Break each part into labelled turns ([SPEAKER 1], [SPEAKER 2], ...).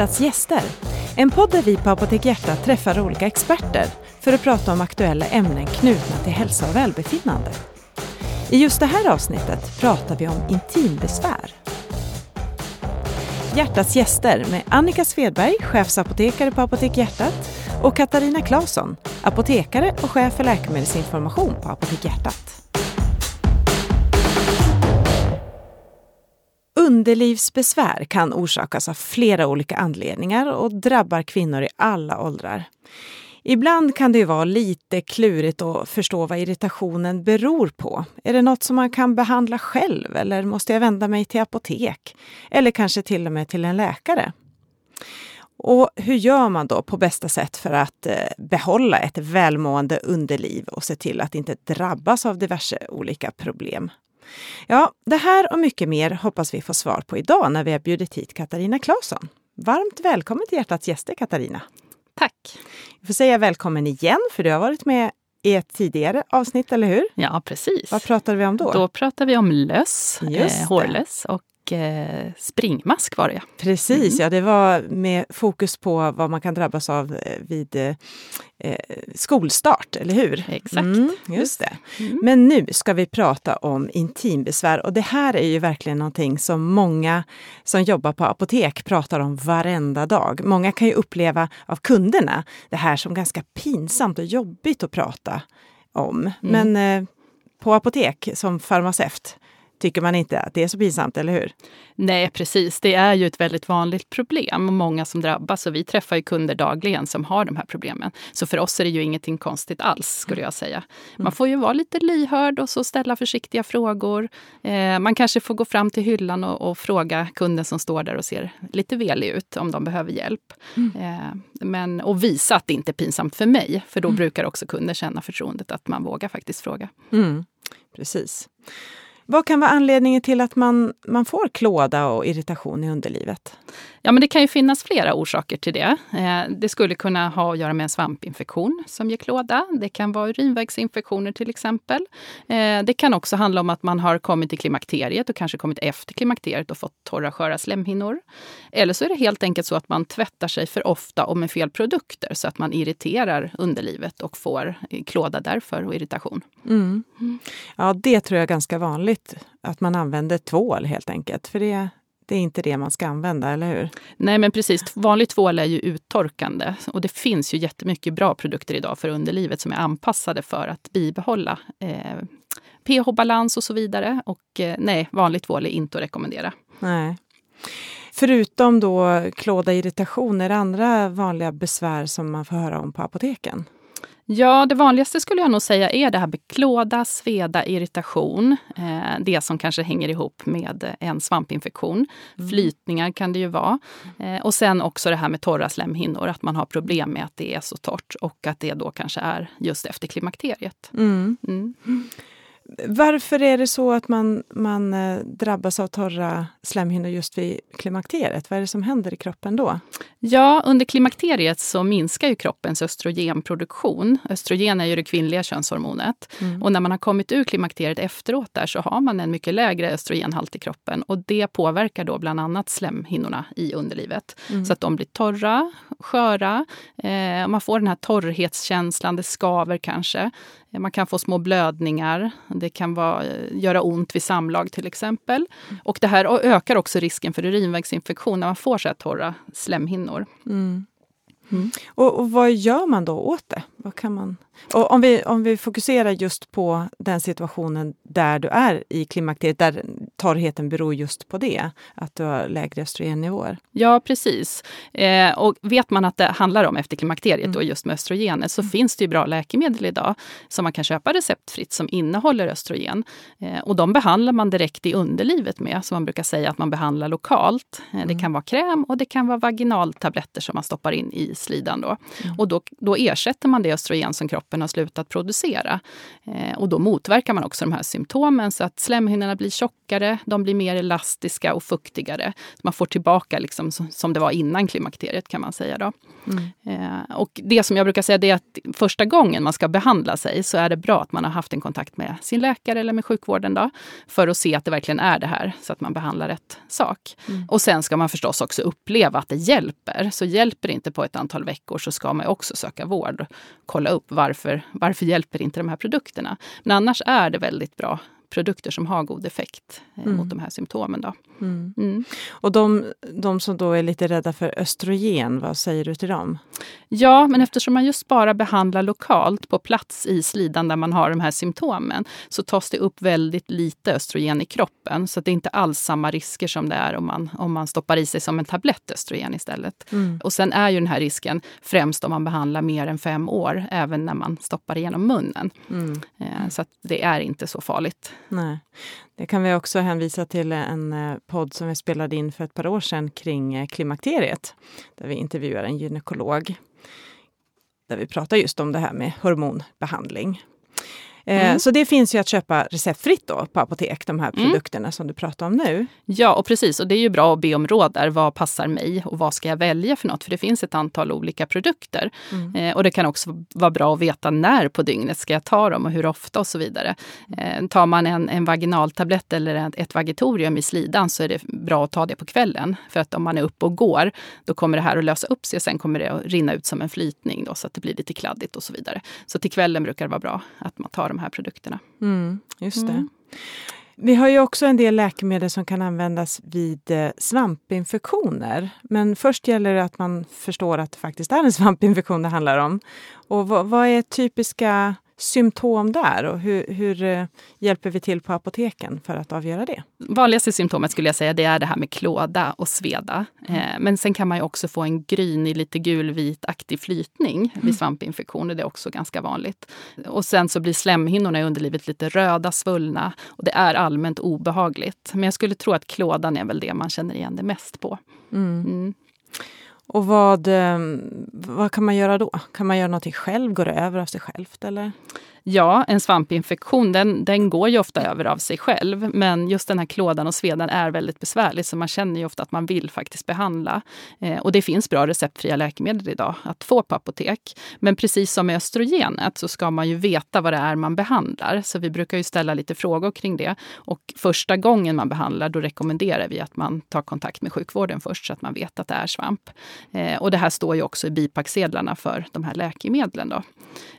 [SPEAKER 1] Hjärtats gäster. En podd där vi på Apotek Hjärta träffar olika experter för att prata om aktuella ämnen knutna till hälsa och välbefinnande. I just det här avsnittet pratar vi om intimbesvär. Hjärtats gäster med Annika Svedberg, chefsapotekare på Apotek Hjärtat och Katarina Claesson, apotekare och chef för läkemedelsinformation på Apotek Hjärtat. Underlivsbesvär kan orsakas av flera olika anledningar och drabbar kvinnor i alla åldrar. Ibland kan det ju vara lite klurigt att förstå vad irritationen beror på. Är det något som man kan behandla själv eller måste jag vända mig till apotek? Eller kanske till och med till en läkare? Och hur gör man då på bästa sätt för att eh, behålla ett välmående underliv och se till att inte drabbas av diverse olika problem? Ja, det här och mycket mer hoppas vi få svar på idag när vi har bjudit hit Katarina Claesson. Varmt välkommen till Hjärtats gäster Katarina!
[SPEAKER 2] Tack!
[SPEAKER 1] Jag får säga välkommen igen, för du har varit med i ett tidigare avsnitt, eller hur?
[SPEAKER 2] Ja, precis.
[SPEAKER 1] Vad pratade vi om då?
[SPEAKER 2] Då pratade vi om löss, eh, hårlöss och eh, springmask var det.
[SPEAKER 1] Precis, mm. ja det var med fokus på vad man kan drabbas av eh, vid eh, eh, skolstart, eller hur?
[SPEAKER 2] Exakt.
[SPEAKER 1] Mm, just det. Mm. Men nu ska vi prata om intimbesvär och det här är ju verkligen någonting som många som jobbar på apotek pratar om varenda dag. Många kan ju uppleva av kunderna det här som ganska pinsamt och jobbigt att prata om. Mm. Men eh, på apotek som farmaceut tycker man inte att det är så pinsamt, eller hur?
[SPEAKER 2] Nej, precis. Det är ju ett väldigt vanligt problem och många som drabbas. Och vi träffar ju kunder dagligen som har de här problemen. Så för oss är det ju ingenting konstigt alls, skulle jag säga. Man mm. får ju vara lite lyhörd och så ställa försiktiga frågor. Eh, man kanske får gå fram till hyllan och, och, fråga kunden som står där och ser lite velig ut om de behöver hjälp. Mm. Eh, men, och visa att det inte är pinsamt för mig, för då mm. brukar också kunder känna förtroendet att man vågar faktiskt fråga.
[SPEAKER 1] Mm. Precis. Vad kan vara anledningen till att man, man får klåda och irritation i underlivet?
[SPEAKER 2] Ja, men det kan ju finnas flera orsaker till det. Eh, det skulle kunna ha att göra med en svampinfektion som ger klåda. Det kan vara urinvägsinfektioner till exempel. Eh, det kan också handla om att man har kommit till klimakteriet och kanske kommit efter klimakteriet och fått torra sköra slemhinnor. Eller så är det helt enkelt så att man tvättar sig för ofta och med fel produkter så att man irriterar underlivet och får eh, klåda därför och irritation.
[SPEAKER 1] Mm. Mm. Ja, det tror jag är ganska vanligt att man använder tvål helt enkelt. För det det är inte det man ska använda, eller hur?
[SPEAKER 2] Nej, men precis. Vanlig tvål är ju uttorkande. Och det finns ju jättemycket bra produkter idag för underlivet som är anpassade för att bibehålla eh, pH-balans och så vidare. Och eh, nej, vanlig tvål är inte att rekommendera.
[SPEAKER 1] Nej. Förutom då klåda irritation, är det andra vanliga besvär som man får höra om på apoteken?
[SPEAKER 2] Ja, det vanligaste skulle jag nog säga är det här med klåda, sveda, irritation. Eh, det som kanske hänger ihop med en svampinfektion. Mm. Flytningar kan det ju vara. Eh, och sen också det här med torra slemhinnor, att man har problem med att det är så torrt och att det då kanske är just efter klimakteriet.
[SPEAKER 1] Mm. Mm. Varför är det så att man, man eh, drabbas av torra slemhinnor just vid klimakteriet? Vad är det som händer i kroppen då?
[SPEAKER 2] Ja, under klimakteriet så minskar ju kroppens östrogenproduktion. Östrogen är ju det kvinnliga könshormonet. Mm. Och när man har kommit ur klimakteriet efteråt där så har man en mycket lägre östrogenhalt i kroppen. Och det påverkar då bland annat slemhinnorna i underlivet. Mm. Så att de blir torra, sköra. Eh, man får den här torrhetskänslan, det skaver kanske. Man kan få små blödningar. Det kan vara, eh, göra ont vid samlag till exempel. Mm. Och det här ökar också risken för urinvägsinfektion när man får så här torra slemhinnor.
[SPEAKER 1] Mm. Mm. Och, och, vad gör man då åt det? Vad kan man... Och om, vi, om vi fokuserar just på den situationen där du är i klimakteriet, där torrheten beror just på det, att du har lägre östrogennivåer.
[SPEAKER 2] Ja, precis. Eh, och vet man att det handlar om efter klimakteriet, mm. och just med östrogener, så mm. finns det ju bra läkemedel idag som man kan köpa receptfritt som innehåller östrogen. Eh, och de behandlar man direkt i underlivet med, som man brukar säga att man behandlar lokalt. Eh, det mm. kan vara kräm och det kan vara vaginaltabletter som man stoppar in i slidan. Då. Mm. Och då, då ersätter man det östrogen som kroppen har slutat producera. Eh, och då motverkar man också de här symptomen så att slemhinnorna blir tjockare, de blir mer elastiska och fuktigare. Man får tillbaka liksom som det var innan klimakteriet kan man säga. Då. Mm. Eh, och det som jag brukar säga är att första gången man ska behandla sig så är det bra att man har haft en kontakt med sin läkare eller med sjukvården då, för att se att det verkligen är det här så att man behandlar rätt sak. Mm. Och sen ska man förstås också uppleva att det hjälper. Så hjälper det inte på ett antal veckor så ska man också söka vård. Kolla upp varför, varför hjälper inte de här produkterna. Men annars är det väldigt bra produkter som har god effekt eh, mm. mot de här symptomen. Då.
[SPEAKER 1] Mm. Mm. Och de, de som då är lite rädda för östrogen, vad säger du till dem?
[SPEAKER 2] Ja, men eftersom man just bara behandlar lokalt på plats i slidan där man har de här symptomen så tas det upp väldigt lite östrogen i kroppen. Så det är inte alls samma risker som det är om man, om man stoppar i sig som en tablett östrogen istället. Mm. Och sen är ju den här risken främst om man behandlar mer än fem år, även när man stoppar igenom munnen. Mm. Eh, så det är inte så farligt.
[SPEAKER 1] Nej. Det kan vi också hänvisa till en eh, podd som vi spelade in för ett par år sedan kring eh, klimakteriet. Där vi intervjuar en gynekolog. Där vi pratar just om det här med hormonbehandling. Eh, mm. Så det finns ju att köpa receptfritt då på apotek, de här mm. produkterna mm. som du pratar om nu.
[SPEAKER 2] Ja, och precis. Och det är ju bra att be om råd där. Vad passar mig och vad ska jag välja för något? För det finns ett antal olika produkter. Mm. Eh, och det kan också vara bra att veta när på dygnet ska jag ta dem och hur ofta och så vidare. Eh, tar man en, en vaginaltablett eller ett vagitorium i slidan så är det bra att ta det på kvällen. För att om man är uppe och går, då kommer det här att lösa upp sig och sen kommer det att rinna ut som en flytning då, så att det blir lite kladdigt och så vidare. Så till kvällen brukar det vara bra att man tar de här produkterna.
[SPEAKER 1] Mm, just det. Mm. Vi har ju också en del läkemedel som kan användas vid eh, svampinfektioner. Men först gäller det att man förstår att det faktiskt är en svampinfektion det handlar om. Och vad, vad är typiska symptom där och hur, hur eh, hjälper vi till på apoteken för att avgöra det?
[SPEAKER 2] Vanligaste symptomet skulle jag säga det är det här med klåda och sveda. Mm. Eh, men sen kan man ju också få en grynig, lite gulvitaktig flytning mm. vid svampinfektioner. Det är också ganska vanligt. Och sen så blir slemhinnorna i underlivet lite röda, svullna och det är allmänt obehagligt. Men jag skulle tro att klådan är väl det man känner igen det mest på. Mm. mm.
[SPEAKER 1] Och vad, eh, vad kan man göra då? Kan man göra någonting själv? Går det över av sig självt? Eller?
[SPEAKER 2] Ja, en svampinfektion den, den går ju ofta över av sig själv. Men just den här klådan och svedan är väldigt besvärlig så man känner ju ofta att man vill faktiskt behandla. Eh, och det finns bra receptfria läkemedel idag att få på apotek. Men precis som med östrogenet så ska man ju veta vad det är man behandlar. Så vi brukar ju ställa lite frågor kring det. Och första gången man behandlar då rekommenderar vi att man tar kontakt med sjukvården först så att man vet att det är svamp. Eh, och det här står ju också i bipacksedlarna för de här läkemedlen. Då.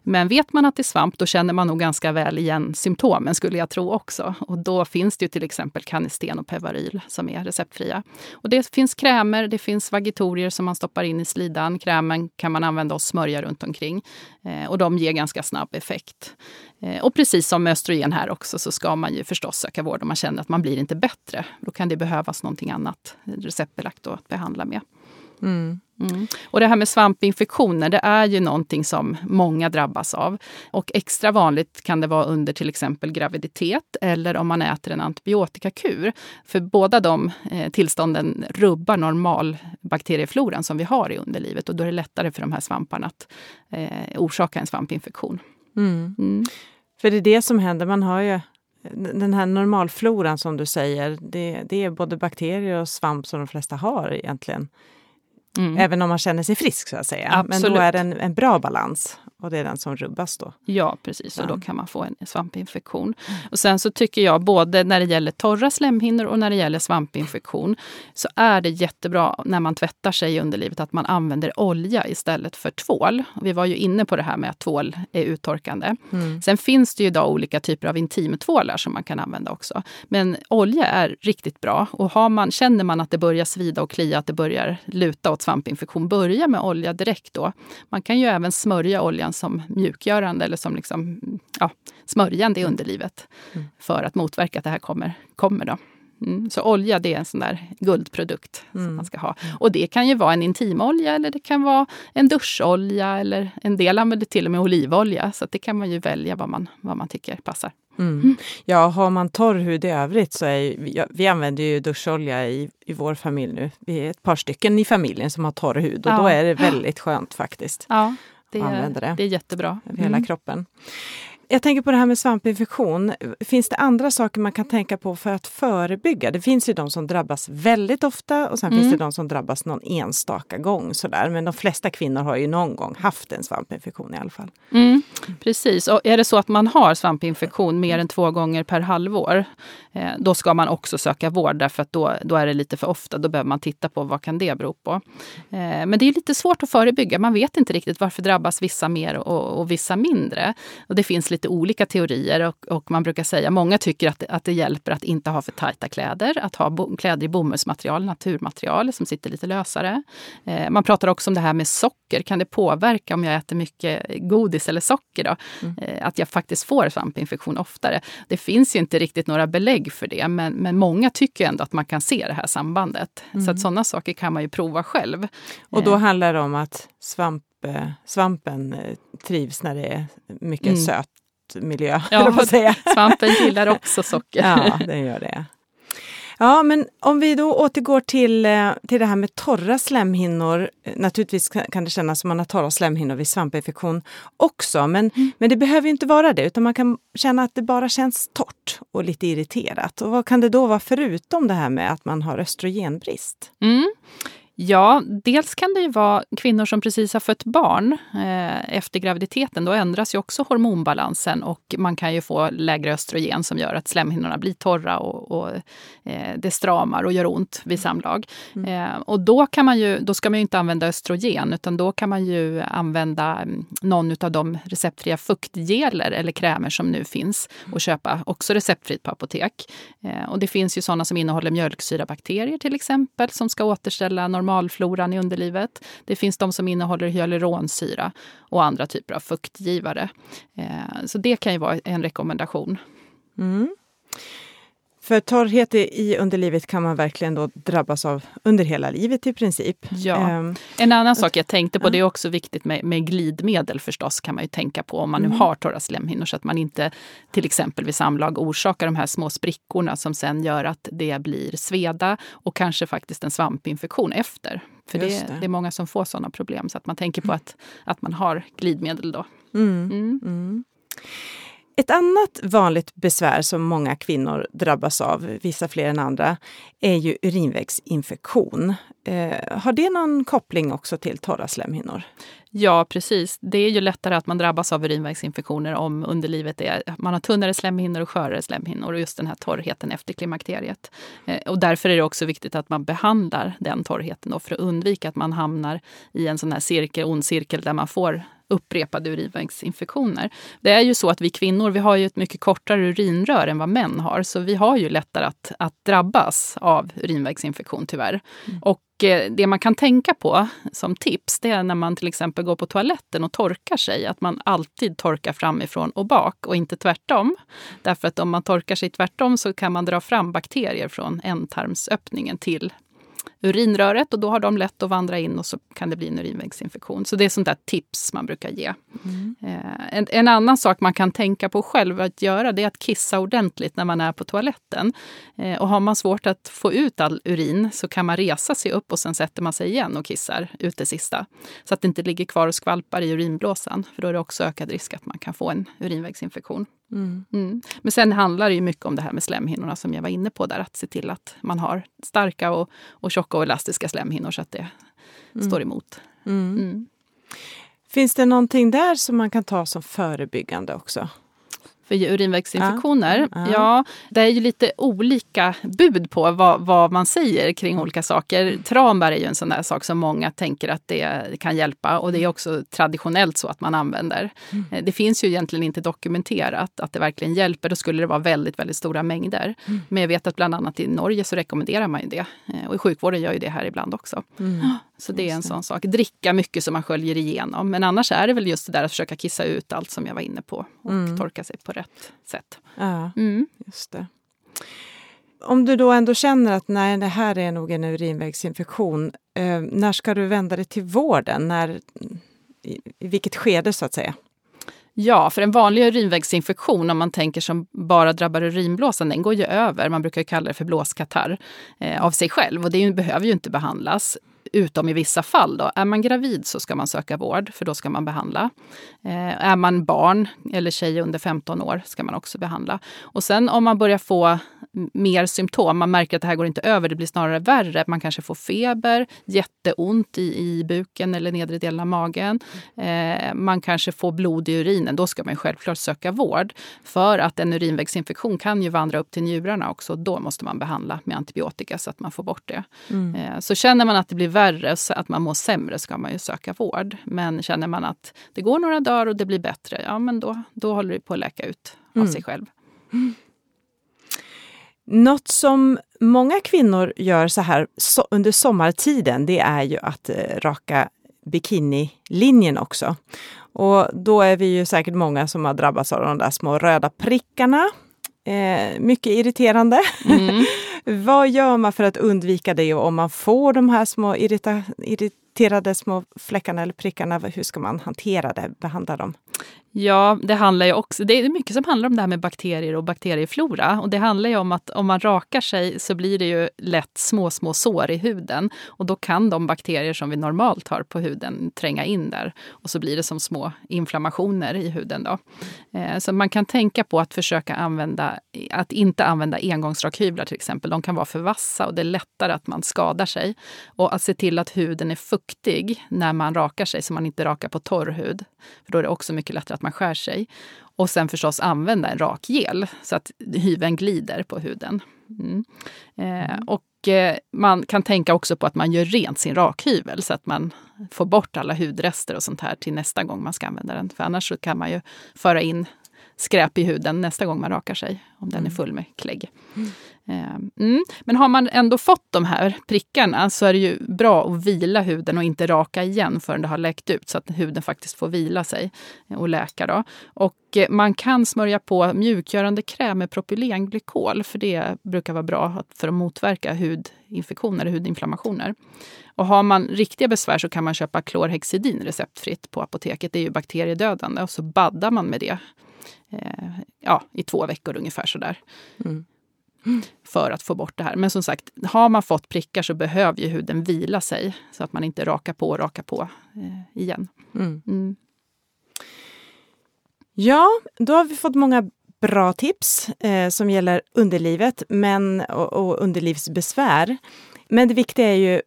[SPEAKER 2] Men vet man att det är svamp då känner man nog ganska väl igen symptomen skulle jag tro också. Och då finns det ju till exempel Canesten och Pevaryl som är receptfria. Och det finns krämer, det finns vagitorier som man stoppar in i slidan. Krämen kan man använda och smörja runt omkring. Eh, och de ger ganska snabb effekt. Eh, och precis som med östrogen här också så ska man ju förstås söka vård om man känner att man blir inte bättre. Då kan det behövas någonting annat receptbelagt att behandla med. Mm. Mm. Och det här med svampinfektioner, det är ju någonting som många drabbas av. Och extra vanligt kan det vara under till exempel graviditet eller om man äter en antibiotikakur. För båda de eh, tillstånden rubbar normalbakteriefloran som vi har i underlivet och då är det lättare för de här svamparna att eh, orsaka en svampinfektion.
[SPEAKER 1] Mm. Mm. För det är det som händer, man har ju den här normalfloran som du säger, det, det är både bakterier och svamp som de flesta har egentligen. Mm. Även om man känner sig frisk så att säga. Absolut. Men då är det en, en bra balans och det är den som rubbas då.
[SPEAKER 2] Ja, precis. Och då kan man få en svampinfektion. Och sen så tycker jag både när det gäller torra slemhinnor och när det gäller svampinfektion så är det jättebra när man tvättar sig i underlivet att man använder olja istället för tvål. Vi var ju inne på det här med att tvål är uttorkande. Mm. Sen finns det ju idag olika typer av intimtvålar som man kan använda också. Men olja är riktigt bra och har man, känner man att det börjar svida och klia, att det börjar luta åt svampinfektion, börja med olja direkt då. Man kan ju även smörja oljan oljan som mjukgörande eller som liksom, ja, smörjande i underlivet mm. för att motverka att det här kommer. kommer då. Mm. Så olja det är en sån där guldprodukt mm. som man ska ha. Och det kan ju vara en intimolja eller det kan vara en duscholja eller en del använder till och med olivolja. Så det kan man ju välja vad man, vad man tycker passar.
[SPEAKER 1] Mm. mm. Ja, har man torr hud i övrigt så är vi, vi använder ju duscholja i, i vår familj nu. Vi är ett par stycken i familjen som har torr hud och ja. då är det väldigt skönt faktiskt.
[SPEAKER 2] Ja det, använder det. Det är jättebör
[SPEAKER 1] Över hela mm. kroppen. Jag tänker på det här med svampinfektion. Finns det andra saker man kan tänka på för att förebygga? Det finns ju de som drabbas väldigt ofta och sen mm. finns det de som drabbas någon enstaka gång. Sådär. Men de flesta kvinnor har ju någon gång haft en svampinfektion i alla fall.
[SPEAKER 2] Mm, precis, och är det så att man har svampinfektion mer än två gånger per halvår, eh, då ska man också söka vård därför att då, då är det lite för ofta. Då behöver man titta på vad kan det bero på. Eh, men det är lite svårt att förebygga. Man vet inte riktigt varför drabbas vissa mer och, och vissa mindre. Och det finns lite olika teorier och, och, man brukar säga, många tycker att, att det hjälper att inte ha för tajta kläder, att ha bo, kläder i bomullsmaterial, naturmaterial som sitter lite lösare. Eh, man pratar också om det här med socker, kan det påverka om jag äter mycket godis eller socker? Då? Mm. Eh, att jag faktiskt får svampinfektion oftare. Det finns ju inte riktigt några belägg för det, men, men många tycker ändå att man kan se det här sambandet. Mm. Så att sådana saker kan man ju prova själv.
[SPEAKER 1] Och då eh. handlar det om att svamp, svampen trivs när det är mycket mm. söt miljö. Ja, säga.
[SPEAKER 2] svampen gillar också socker.
[SPEAKER 1] Ja, den gör det. Ja, men om vi då återgår till, eh, till det här med torra slemhinnor. Naturligtvis kan det kännas som man har torra slemhinnor vid svampinfektion också, men, mm. men det behöver inte vara det, utan man kan känna att det bara känns torrt och lite irriterat. Och vad kan det då vara förutom det här med att man har östrogenbrist?
[SPEAKER 2] Mm. Ja, dels kan det ju vara kvinnor som precis har fött barn eh, efter graviditeten. Då ändras ju också hormonbalansen och man kan ju få lägre östrogen som gör att slemhinnorna blir torra och, och eh, det stramar och gör ont vid samlag. Mm. Eh, och då, kan man ju, då ska man ju inte använda östrogen utan då kan man ju använda mm, någon av de receptfria fuktgeler eller krämer som nu finns och köpa också receptfritt på apotek. Eh, och det finns ju sådana som innehåller mjölksyrabakterier till exempel som ska återställa normalfloran i underlivet. Det finns de som innehåller hyaluronsyra och andra typer av fuktgivare. Eh, så det kan ju vara en rekommendation.
[SPEAKER 1] Mm. För torrhet i underlivet kan man verkligen då drabbas av under hela livet i princip.
[SPEAKER 2] Ja. Um, en annan sak jag tänkte på, det är också viktigt med, med glidmedel förstås, kan man ju tänka på om man nu mm. har torra slemhinnor så att man inte till exempel vid samlag orsakar de här små sprickorna som sen gör att det blir sveda och kanske faktiskt en svampinfektion efter. För det, det. det, är många som får sådana problem så att man tänker på att, att man har glidmedel då. Mm. Mm.
[SPEAKER 1] Ett annat vanligt besvär som många kvinnor drabbas av, vissa fler än andra, är ju urinvägsinfektion. Eh, har det någon koppling också till torra slemhinnor?
[SPEAKER 2] Ja, precis. Det är ju lättare att man drabbas av urinvägsinfektioner om underlivet är, man har tunnare slemhinnor och skörare slemhinnor och just den här torrheten efter klimakteriet. Eh, och därför är det också viktigt att man behandlar den torrheten då för att undvika att man hamnar i en sån här cirkel, ond cirkel där man får upprepade urinvägsinfektioner. Det är ju så att vi kvinnor vi har ju ett mycket kortare urinrör än vad män har, så vi har ju lättare att, att drabbas av urinvägsinfektion tyvärr. Mm. Och eh, det man kan tänka på som tips, det är när man till exempel går på toaletten och torkar sig, att man alltid torkar framifrån och bak och inte tvärtom. Därför att om man torkar sig tvärtom så kan man dra fram bakterier från ändtarmsöppningen till urinröret och då har de lätt att vandra in och så kan det bli en urinvägsinfektion. Så det är sånt där tips man brukar ge. Mm. Eh, en, en, annan sak man kan tänka på själv att göra det är att kissa ordentligt när man är på toaletten. Eh, och har man svårt att få ut all urin så kan man resa sig upp och sen sätter man sig igen och kissar ut det sista. Så att det inte ligger kvar och skvalpar i urinblåsan. För då är det också ökad risk att man kan få en urinvägsinfektion. Mm. Mm. Men sen handlar det ju mycket om det här med slemhinnorna som jag var inne på där. Att se till att man har starka och, och tjocka och elastiska slemhinnor så att det mm. står emot. Mm. Mm.
[SPEAKER 1] Finns det någonting där som man kan ta som förebyggande också?
[SPEAKER 2] För urinvägsinfektioner. Ja, ja. det är ju lite olika bud på vad, vad, man säger kring olika saker. Tranbär är ju en sån där sak som många tänker att det kan hjälpa och det är också traditionellt så att man använder. Mm. Det finns ju egentligen inte dokumenterat att det verkligen hjälper. Då skulle det vara väldigt, väldigt stora mängder. Mm. Men jag vet att bland annat i Norge så rekommenderar man ju det. Och i sjukvården gör ju det här ibland också. Mm. Så det är en sån sak. Dricka mycket som man sköljer igenom. Men annars är det väl just det där att försöka kissa ut allt som jag var inne på och mm. torka sig på rätt sätt.
[SPEAKER 1] Ja, mm. just det. Om du då ändå känner att nej, det här är nog en urinvägsinfektion, eh, när ska du vända dig till vården? När, i, I vilket skede så att säga?
[SPEAKER 2] Ja, för en vanlig urinvägsinfektion, om man tänker som bara drabbar urinblåsan, den går ju över. Man brukar kalla det för blåskatarr eh, av sig själv och det behöver ju inte behandlas. Utom i vissa fall. Då. Är man gravid så ska man söka vård, för då ska man behandla. Eh, är man barn eller tjej under 15 år ska man också behandla. Och sen om man börjar få mer symptom, man märker att det här går inte över, det blir snarare värre. Man kanske får feber, jätteont i, i buken eller nedre delen av magen. Eh, man kanske får blod i urinen, då ska man självklart söka vård. För att en urinvägsinfektion kan ju vandra upp till njurarna också. Då måste man behandla med antibiotika så att man får bort det. Mm. Eh, så känner man att det blir värre, att man mår sämre, ska man ju söka vård. Men känner man att det går några dagar och det blir bättre, ja men då, då håller det på att läka ut av mm. sig själv. Mm.
[SPEAKER 1] Något som många kvinnor gör så här so under sommartiden, det är ju att eh, raka bikinilinjen också. Och då är vi ju säkert många som har drabbats av de där små röda prickarna. Eh, mycket irriterande. Mm. Vad gör man för att undvika det om man får de här små irrita irriterade små fläckarna eller prickarna, hur ska man hantera det, behandla dem?
[SPEAKER 2] Ja, det handlar ju också, det är mycket som handlar om det här med bakterier och bakterieflora. Och det handlar ju om att om man rakar sig så blir det ju lätt små, små sår i huden. Och då kan de bakterier som vi normalt har på huden tränga in där. Och så blir det som små inflammationer i huden. Då. Eh, så man kan tänka på att försöka använda, att inte använda engångsrakhyvlar till exempel. De kan vara för vassa och det är lättare att man skadar sig. Och att se till att huden är fuktig när man rakar sig, så man inte rakar på torr hud. För då är det också mycket lättare att man skär sig. Och sen förstås använda en rak gel så att hyveln glider på huden. Mm. Eh, mm. och eh, man kan tänka också på att man gör rent sin rakhyvel så att man får bort alla hudrester och sånt här till nästa gång man ska använda den. För annars kan man ju föra in skräp i huden nästa gång man rakar sig, om den är mm. full med klägg. Mm. Ehm, mm. Men har man ändå fått de här prickarna så är det ju bra att vila huden och inte raka igen förrän det har läkt ut så att huden faktiskt får vila sig och läka. Då. Och eh, man kan smörja på mjukgörande kräm med propylenglykol för det brukar vara bra för att motverka hudinfektioner och hudinflammationer. Och har man riktiga besvär så kan man köpa klorhexidin receptfritt på apoteket. Det är ju bakteriedödande och så baddar man med det eh, ja, i två veckor ungefär sådär. Mm för att få bort det här. Men som sagt, har man fått prickar så behöver ju huden vila sig så att man inte rakar på och rakar på eh, igen. Mm. Mm.
[SPEAKER 1] Ja, då har vi fått många bra tips eh, som gäller underlivet men, och, och underlivsbesvär. Men det viktiga är ju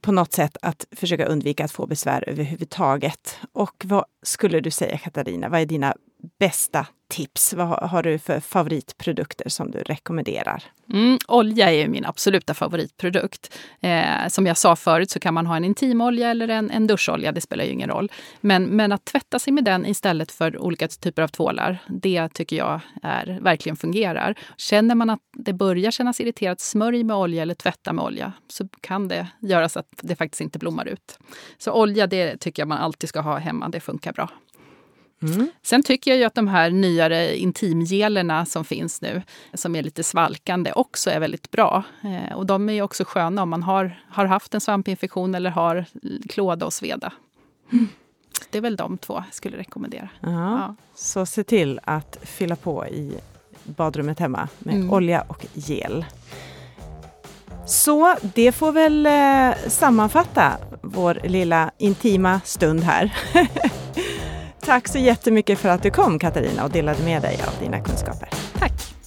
[SPEAKER 1] på något sätt att försöka undvika att få besvär överhuvudtaget. Och vad skulle du säga Katarina, vad är dina bästa tips? Vad har du för favoritprodukter som du rekommenderar?
[SPEAKER 2] Mm, olja är min absoluta favoritprodukt. Eh, som jag sa förut så kan man ha en intimolja eller en, en duscholja, det spelar ju ingen roll. Men, men att tvätta sig med den istället för olika typer av tvålar, det tycker jag är, verkligen fungerar. Känner man att det börjar kännas irriterat, smörj med olja eller tvätta med olja. Så kan det göra så att det faktiskt inte blommar ut. Så olja, det tycker jag man alltid ska ha hemma, det funkar bra. Mm. Sen tycker jag ju att de här nyare intimgelerna som finns nu, som är lite svalkande, också är väldigt bra. Eh, och de är ju också sköna om man har, har haft en svampinfektion eller har klåda och sveda. Mm. Det är väl de två jag skulle rekommendera.
[SPEAKER 1] Ja. Så se till att fylla på i badrummet hemma med mm. olja och gel. Så det får väl eh, sammanfatta vår lilla intima stund här. Tack så jättemycket för att du kom Katarina och delade med dig av dina kunskaper.
[SPEAKER 2] Tack!